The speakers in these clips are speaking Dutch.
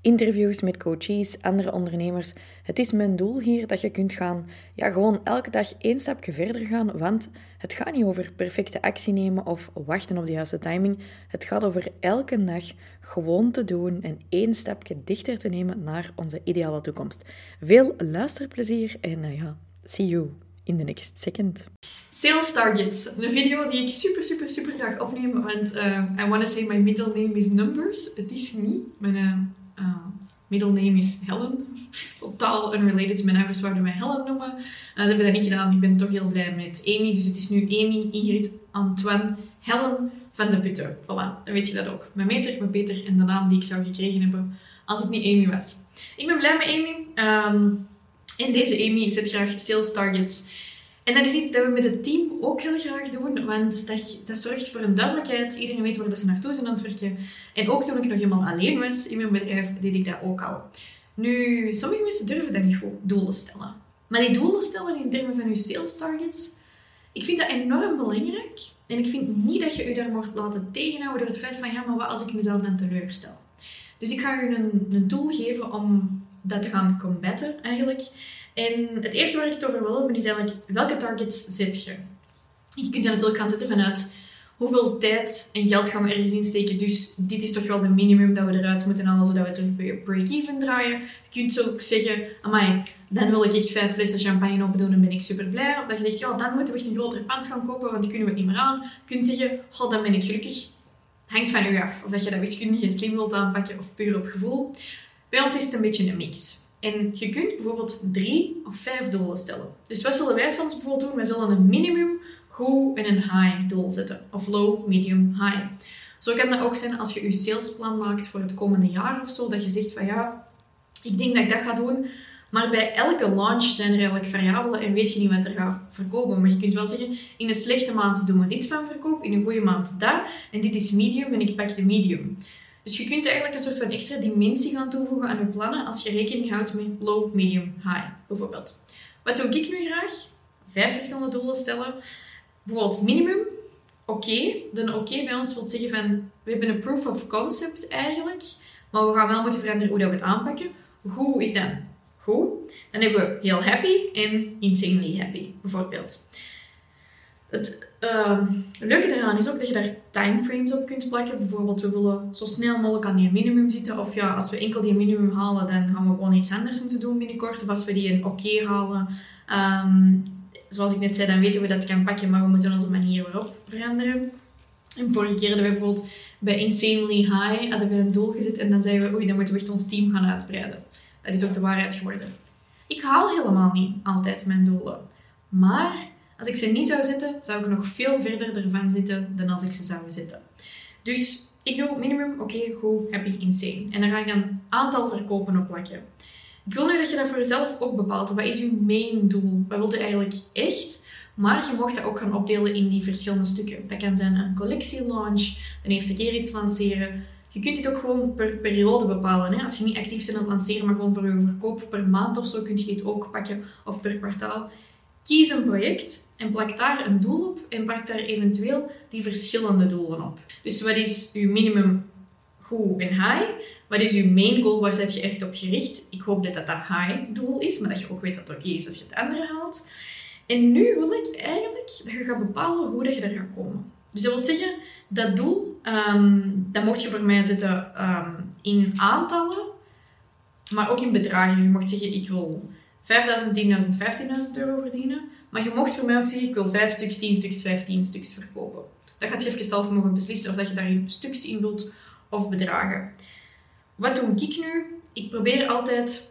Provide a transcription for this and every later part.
interviews met coaches, andere ondernemers. Het is mijn doel hier dat je kunt gaan, ja, gewoon elke dag één stapje verder gaan, want het gaat niet over perfecte actie nemen of wachten op de juiste timing. Het gaat over elke dag gewoon te doen en één stapje dichter te nemen naar onze ideale toekomst. Veel luisterplezier en uh, ja, see you in the next second. Sales Targets. Een video die ik super, super, super graag opneem, want uh, I want to say my middle name is Numbers. Het is niet. Mijn uh, middle name is Helen. Totaal unrelated. Mijn ouders zouden mij Helen noemen. Uh, ze hebben dat niet gedaan. Ik ben toch heel blij met Amy. Dus het is nu Amy, Ingrid, Antoine, Helen van de Putten. Voilà, dan weet je dat ook. Mijn meter, mijn Peter en de naam die ik zou gekregen hebben als het niet Amy was. Ik ben blij met Amy. Um, deze Amy zet graag sales targets. En dat is iets dat we met het team ook heel graag doen, want dat, dat zorgt voor een duidelijkheid. Iedereen weet waar ze naartoe zijn aan het werken. En ook toen ik nog helemaal alleen was in mijn bedrijf, deed ik dat ook al. Nu, sommige mensen durven dat niet goed, doelen stellen. Maar die doelen stellen in termen van je sales targets, ik vind dat enorm belangrijk. En ik vind niet dat je je daar moet laten tegenhouden door het feit van, ja, maar wat als ik mezelf dan teleurstel? Dus ik ga je een, een tool geven om dat te gaan combatten, eigenlijk. En het eerste waar ik het over wil hebben is eigenlijk welke targets zet je? Je kunt je natuurlijk gaan zetten vanuit hoeveel tijd en geld gaan we ergens insteken. Dus dit is toch wel de minimum dat we eruit moeten halen zodat we terug bij break-even draaien. Je kunt ook zeggen, amai, dan wil ik echt vijf flessen champagne opdoen en ben ik super blij. Of dat je zegt, ja, dan moeten we echt een groter pand gaan kopen, want kunnen we niet meer aan. Je kunt zeggen, oh, dan ben ik gelukkig. Hangt van u af. Of dat je dat wiskundig en slim wilt aanpakken of puur op gevoel. Bij ons is het een beetje een mix. En je kunt bijvoorbeeld drie of vijf doelen stellen. Dus wat zullen wij soms bijvoorbeeld doen? Wij zullen een minimum, goed en een high doel zetten. Of low, medium, high. Zo kan dat ook zijn als je je salesplan maakt voor het komende jaar of zo. Dat je zegt van ja, ik denk dat ik dat ga doen. Maar bij elke launch zijn er eigenlijk variabelen en weet je niet wat er gaat verkopen. Maar je kunt wel zeggen, in een slechte maand doen we dit van verkoop, in een goede maand dat. En dit is medium en ik pak de medium. Dus je kunt eigenlijk een soort van extra dimensie gaan toevoegen aan je plannen als je rekening houdt met low, medium, high, bijvoorbeeld. Wat doe ik nu graag? Vijf verschillende doelen stellen. Bijvoorbeeld minimum, oké. De oké bij ons wil zeggen van, we hebben een proof of concept eigenlijk, maar we gaan wel moeten veranderen hoe dat we het aanpakken. Hoe is dan? Goed. Dan hebben we heel happy en insanely happy, bijvoorbeeld. Het uh, leuke daaraan is ook dat je daar timeframes op kunt plakken. Bijvoorbeeld, we willen zo snel mogelijk aan die minimum zitten. Of ja, als we enkel die minimum halen, dan gaan we gewoon iets anders moeten doen binnenkort. Of als we die een oké halen, um, zoals ik net zei, dan weten we dat kan pakken, maar we moeten onze manier waarop veranderen. En vorige keer hadden we bijvoorbeeld bij Insanely High hadden we een doel gezet en dan zeiden we, oei, dan moeten we echt ons team gaan uitbreiden. Dat is ook de waarheid geworden. Ik haal helemaal niet altijd mijn doelen. Maar als ik ze niet zou zetten, zou ik nog veel verder ervan zitten dan als ik ze zou zetten. Dus ik doe minimum, oké, okay, goed, happy, insane. En dan ga ik een aantal verkopen op plakken. Ik wil nu dat je dat voor jezelf ook bepaalt. Wat is je main doel? Wat wil je eigenlijk echt? Maar je mag dat ook gaan opdelen in die verschillende stukken. Dat kan zijn een collectielaunch, de eerste keer iets lanceren. Je kunt dit ook gewoon per periode bepalen. Hè? Als je niet actief bent aan het lanceren, maar gewoon voor je verkoop per maand of zo, kun je dit ook pakken of per kwartaal. Kies een project en plak daar een doel op en plak daar eventueel die verschillende doelen op. Dus wat is uw minimum goed en high? Wat is uw main goal? Waar zet je echt op gericht? Ik hoop dat dat dat high doel is, maar dat je ook weet dat het oké is als je het andere haalt. En nu wil ik eigenlijk dat je gaat bepalen hoe dat je er gaat komen. Dus dat wil zeggen, dat doel, um, dat mocht je voor mij zetten um, in aantallen, maar ook in bedragen. Je mocht zeggen, ik wil 5.000, 10.000, 15.000 euro verdienen. Maar je mocht voor mij ook zeggen, ik wil 5 stuks, 10 stuks, 15 stuks verkopen. Dat gaat je even zelf mogen beslissen of dat je daarin stuks invult of bedragen. Wat doe ik nu? Ik probeer altijd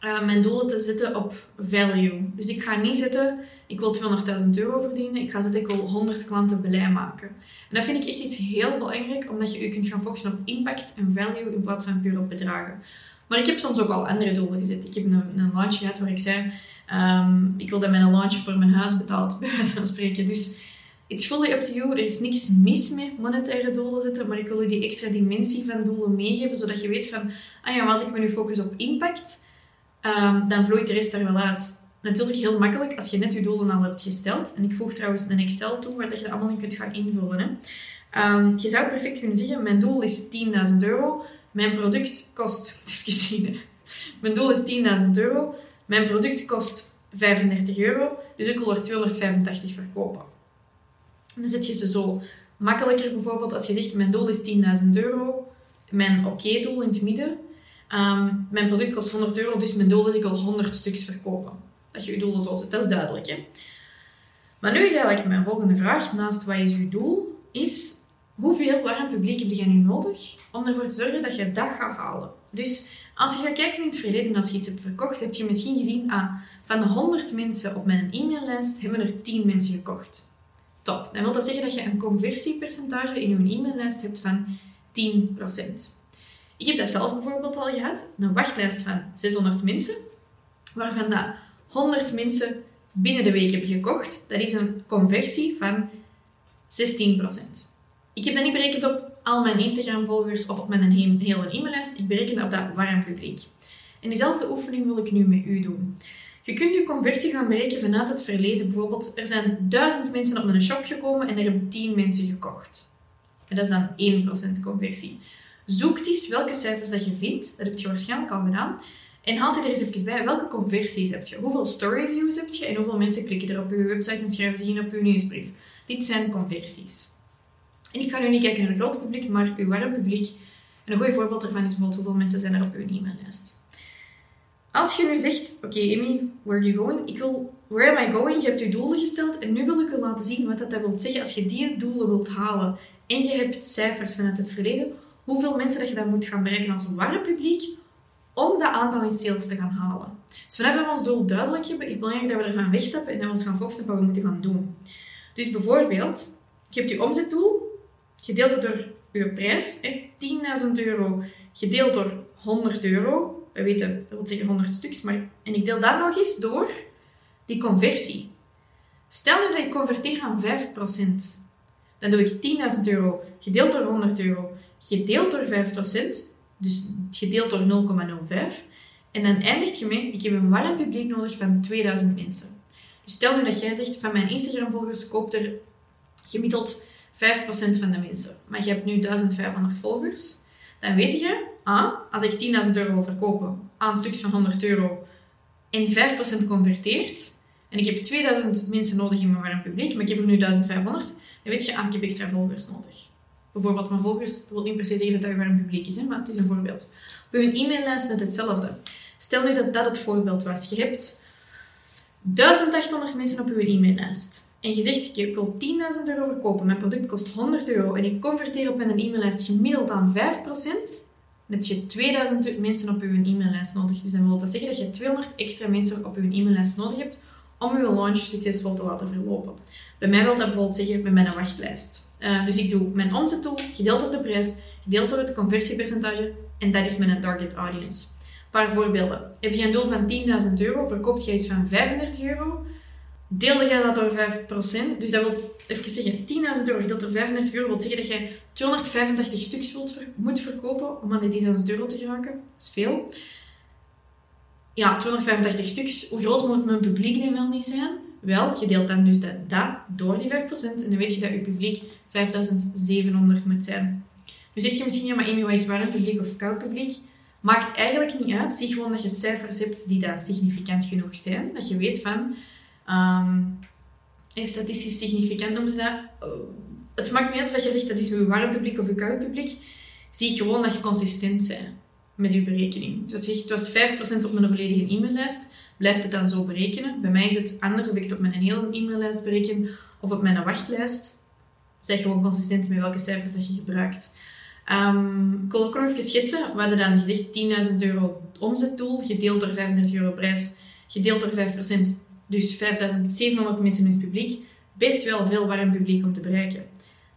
uh, mijn doelen te zetten op value. Dus ik ga niet zetten, ik wil 200.000 euro verdienen. Ik ga zetten, ik wil 100 klanten blij maken. En dat vind ik echt iets heel belangrijk, omdat je je kunt gaan focussen op impact en value in plaats van puur op bedragen. Maar ik heb soms ook al andere doelen gezet. Ik heb een, een launch gehad waar ik zei, um, ik wil dat mijn launch voor mijn huis betaalt, bij wijze van spreken. Dus It's fully up to you. Er is niks mis met monetaire doelen zetten, maar ik wil je die extra dimensie van doelen meegeven, zodat je weet van, ah ja, als ik me nu focus op impact, um, dan vloeit de rest er wel uit. Natuurlijk heel makkelijk als je net je doelen al hebt gesteld. En ik voeg trouwens een Excel toe waar je allemaal in kunt gaan invullen. Um, je zou perfect kunnen zeggen, mijn doel is 10.000 euro. Mijn product kost, even zien, mijn doel is 10.000 euro. Mijn product kost 35 euro, dus ik wil er 285 verkopen. En dan zet je ze zo makkelijker bijvoorbeeld als je zegt, mijn doel is 10.000 euro. Mijn oké-doel in het midden. Um, mijn product kost 100 euro, dus mijn doel is ik wil 100 stuks verkopen. Dat je je doelen zo zet, dat is duidelijk. Hè? Maar nu is eigenlijk mijn volgende vraag, naast wat is je doel, is hoeveel warm publiek heb je nu nodig om ervoor te zorgen dat je dat gaat halen. Dus als je gaat kijken in het verleden, als je iets hebt verkocht, heb je misschien gezien, ah, van de 100 mensen op mijn e-maillijst hebben er 10 mensen gekocht. Top. Dan wil dat zeggen dat je een conversiepercentage in je e-maillijst hebt van 10%. Ik heb dat zelf bijvoorbeeld al gehad, een wachtlijst van 600 mensen, waarvan dat 100 mensen binnen de week hebben gekocht. Dat is een conversie van 16%. Ik heb dat niet berekend op al mijn Instagram-volgers of op mijn hele e-maillijst. Ik bereken dat op dat warm publiek. En diezelfde oefening wil ik nu met u doen. Je kunt je conversie gaan berekenen vanuit het verleden. Bijvoorbeeld, er zijn duizend mensen op mijn shop gekomen en er hebben 10 mensen gekocht. En dat is dan 1% conversie. Zoek eens welke cijfers dat je vindt. Dat heb je waarschijnlijk al gedaan. En haal er eens even bij. Welke conversies heb je? Hoeveel story views heb je? En hoeveel mensen klikken er op je website en schrijven zich in op je nieuwsbrief? Dit zijn conversies. En ik ga nu niet kijken naar een groot publiek, maar uw warm publiek. En een goed voorbeeld daarvan is bijvoorbeeld hoeveel mensen zijn er op uw e-maillijst. Als je nu zegt, oké okay, Amy, where are you going? Ik wil, where am I going? Je hebt je doelen gesteld en nu wil ik je laten zien wat dat, dat wil zeggen als je die doelen wilt halen en je hebt cijfers vanuit het verleden, hoeveel mensen dat je dan moet gaan bereiken als warm publiek om dat aantal in sales te gaan halen. Dus vanaf we ons doel duidelijk hebben, is het belangrijk dat we ervan wegstappen en dat we ons gaan focussen op wat we moeten gaan doen. Dus bijvoorbeeld, je hebt je omzetdoel, gedeeld door je prijs, 10.000 euro gedeeld door 100 euro. We weten, dat wil zeggen 100 stuks, maar en ik deel dat nog eens door die conversie. Stel nu dat ik converteer aan 5%. Dan doe ik 10.000 euro gedeeld door 100 euro gedeeld door 5%, dus gedeeld door 0,05. En dan eindigt je mee, ik heb een warm publiek nodig van 2000 mensen. Dus stel nu dat jij zegt, van mijn Instagram-volgers koopt er gemiddeld 5% van de mensen. Maar je hebt nu 1500 volgers. Dan weet je, ah, als ik 10.000 euro verkoop aan stukjes van 100 euro en 5% converteert, en ik heb 2000 mensen nodig in mijn warm publiek, maar ik heb er nu 1500, dan weet je, ah, ik heb extra volgers nodig bijvoorbeeld mijn volgers, dat wil niet se zeggen dat dat gewoon een publiek is, hè, maar het is een voorbeeld. Op je e-maillijst net hetzelfde. Stel nu dat dat het voorbeeld was. Je hebt 1800 mensen op je e-maillijst. En je zegt, ik wil 10.000 euro verkopen, mijn product kost 100 euro en ik converteer op mijn e-maillijst gemiddeld aan 5%, dan heb je 2000 mensen op je e-maillijst nodig. Dus dan wil dat zeggen dat je 200 extra mensen op je e-maillijst nodig hebt om je launch succesvol te laten verlopen. Bij mij wil dat bijvoorbeeld zeggen met mijn wachtlijst. Uh, dus ik doe mijn omzet gedeeld door de prijs, gedeeld door het conversiepercentage en dat is mijn target audience. Een paar voorbeelden. Heb je een doel van 10.000 euro, verkoopt je iets van 35 euro, deelde je dat door 5%, dus dat wil even zeggen, 10.000 euro gedeeld door 35 euro wil zeggen dat je 285 stuks wilt moet verkopen om aan die 10.000 euro te geraken. Dat is veel. Ja, 285 stuks. Hoe groot moet mijn publiek dan wel niet zijn? Wel, je deelt dan dus dat, dat door die 5% en dan weet je dat je publiek 5700 moet zijn. Nu zeg je misschien, ja, maar Amy, wat is warm publiek of koud publiek? Maakt eigenlijk niet uit. Zie gewoon dat je cijfers hebt die dat significant genoeg zijn. Dat je weet van... Um, statistisch significant noemen ze dat. Uh, het maakt niet uit of je zegt dat is een warm publiek of een koud publiek. Zie gewoon dat je consistent bent met je berekening. Dus het was 5% op mijn volledige e-maillijst, blijft het dan zo berekenen. Bij mij is het anders of ik het op mijn hele e-maillijst bereken of op mijn wachtlijst. Zeg gewoon consistent met welke cijfers dat je gebruikt. Um, ik wil ook nog even schetsen. We hadden dan gezegd 10.000 euro omzetdoel, gedeeld door 35 euro prijs, gedeeld door 5%. Dus 5.700 mensen in het publiek. Best wel veel warm publiek om te bereiken.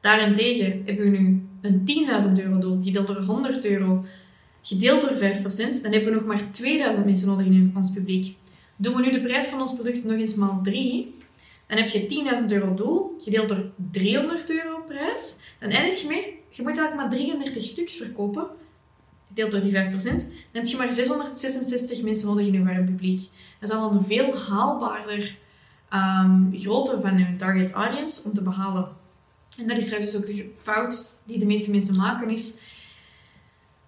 Daarentegen hebben we nu een 10.000 euro doel, gedeeld door 100 euro, gedeeld door 5%. Dan hebben we nog maar 2000 mensen nodig in ons publiek. Doen we nu de prijs van ons product nog eens maal 3, Dan heb je 10.000 euro doel, gedeeld door 300 euro prijs. Dan eindig je mee, je moet eigenlijk maar 33 stuks verkopen, gedeeld door die 5%. Dan heb je maar 666 mensen nodig in je warm publiek. Dat is al een veel haalbaarder um, grootte van je target audience om te behalen. En dat is trouwens ook de fout die de meeste mensen maken, is...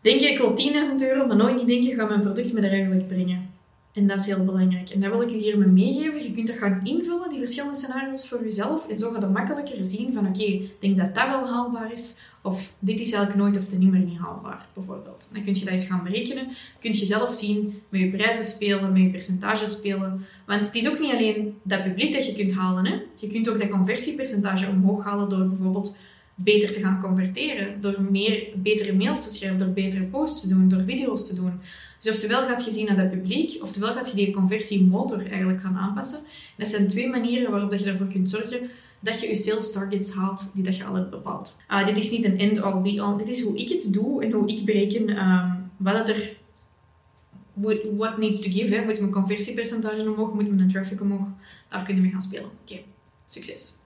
Denk je, ik wil 10.000 euro, maar nooit niet denken, ga mijn product me daar eigenlijk brengen. En dat is heel belangrijk. En dat wil ik u hiermee meegeven. Je kunt dat gaan invullen, die verschillende scenario's voor jezelf. En zo gaat het makkelijker zien van, oké, ik denk dat dat wel haalbaar is. Of dit is eigenlijk nooit of niet meer niet haalbaar, bijvoorbeeld. Dan kun je dat eens gaan berekenen. Kun je zelf zien, met je prijzen spelen, met je percentages spelen. Want het is ook niet alleen dat publiek dat je kunt halen. Hè. Je kunt ook dat conversiepercentage omhoog halen door bijvoorbeeld beter te gaan converteren. Door meer, betere mails te schrijven, door betere posts te doen, door video's te doen. Dus oftewel gaat je zien naar dat publiek, oftewel gaat je die conversiemotor eigenlijk gaan aanpassen. En dat zijn twee manieren waarop dat je ervoor kunt zorgen dat je je sales targets haalt die dat je al hebt bepaald. Uh, dit is niet een end-all, be-all. Dit is hoe ik het doe en hoe ik bereken um, wat er what needs to give. Hè. Moet mijn conversiepercentage omhoog? Moet mijn traffic omhoog? Daar kunnen we gaan spelen. Oké, succes!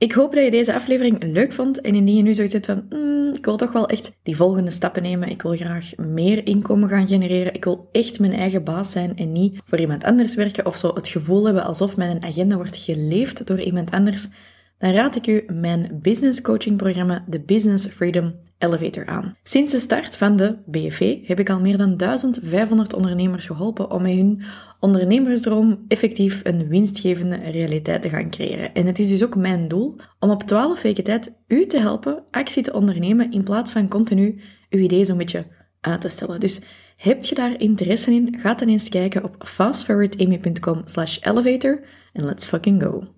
Ik hoop dat je deze aflevering leuk vond en indien je nu zoiets hebt van, mm, ik wil toch wel echt die volgende stappen nemen, ik wil graag meer inkomen gaan genereren, ik wil echt mijn eigen baas zijn en niet voor iemand anders werken of zo. Het gevoel hebben alsof mijn agenda wordt geleefd door iemand anders, dan raad ik u mijn business coaching programma, de Business Freedom Elevator, aan. Sinds de start van de BFV heb ik al meer dan 1500 ondernemers geholpen om met hun ondernemersdroom effectief een winstgevende realiteit te gaan creëren. En het is dus ook mijn doel om op 12 weken tijd u te helpen actie te ondernemen in plaats van continu uw idee zo'n beetje uit te stellen. Dus heb je daar interesse in? Ga dan eens kijken op fastforwardamy.com slash elevator en let's fucking go.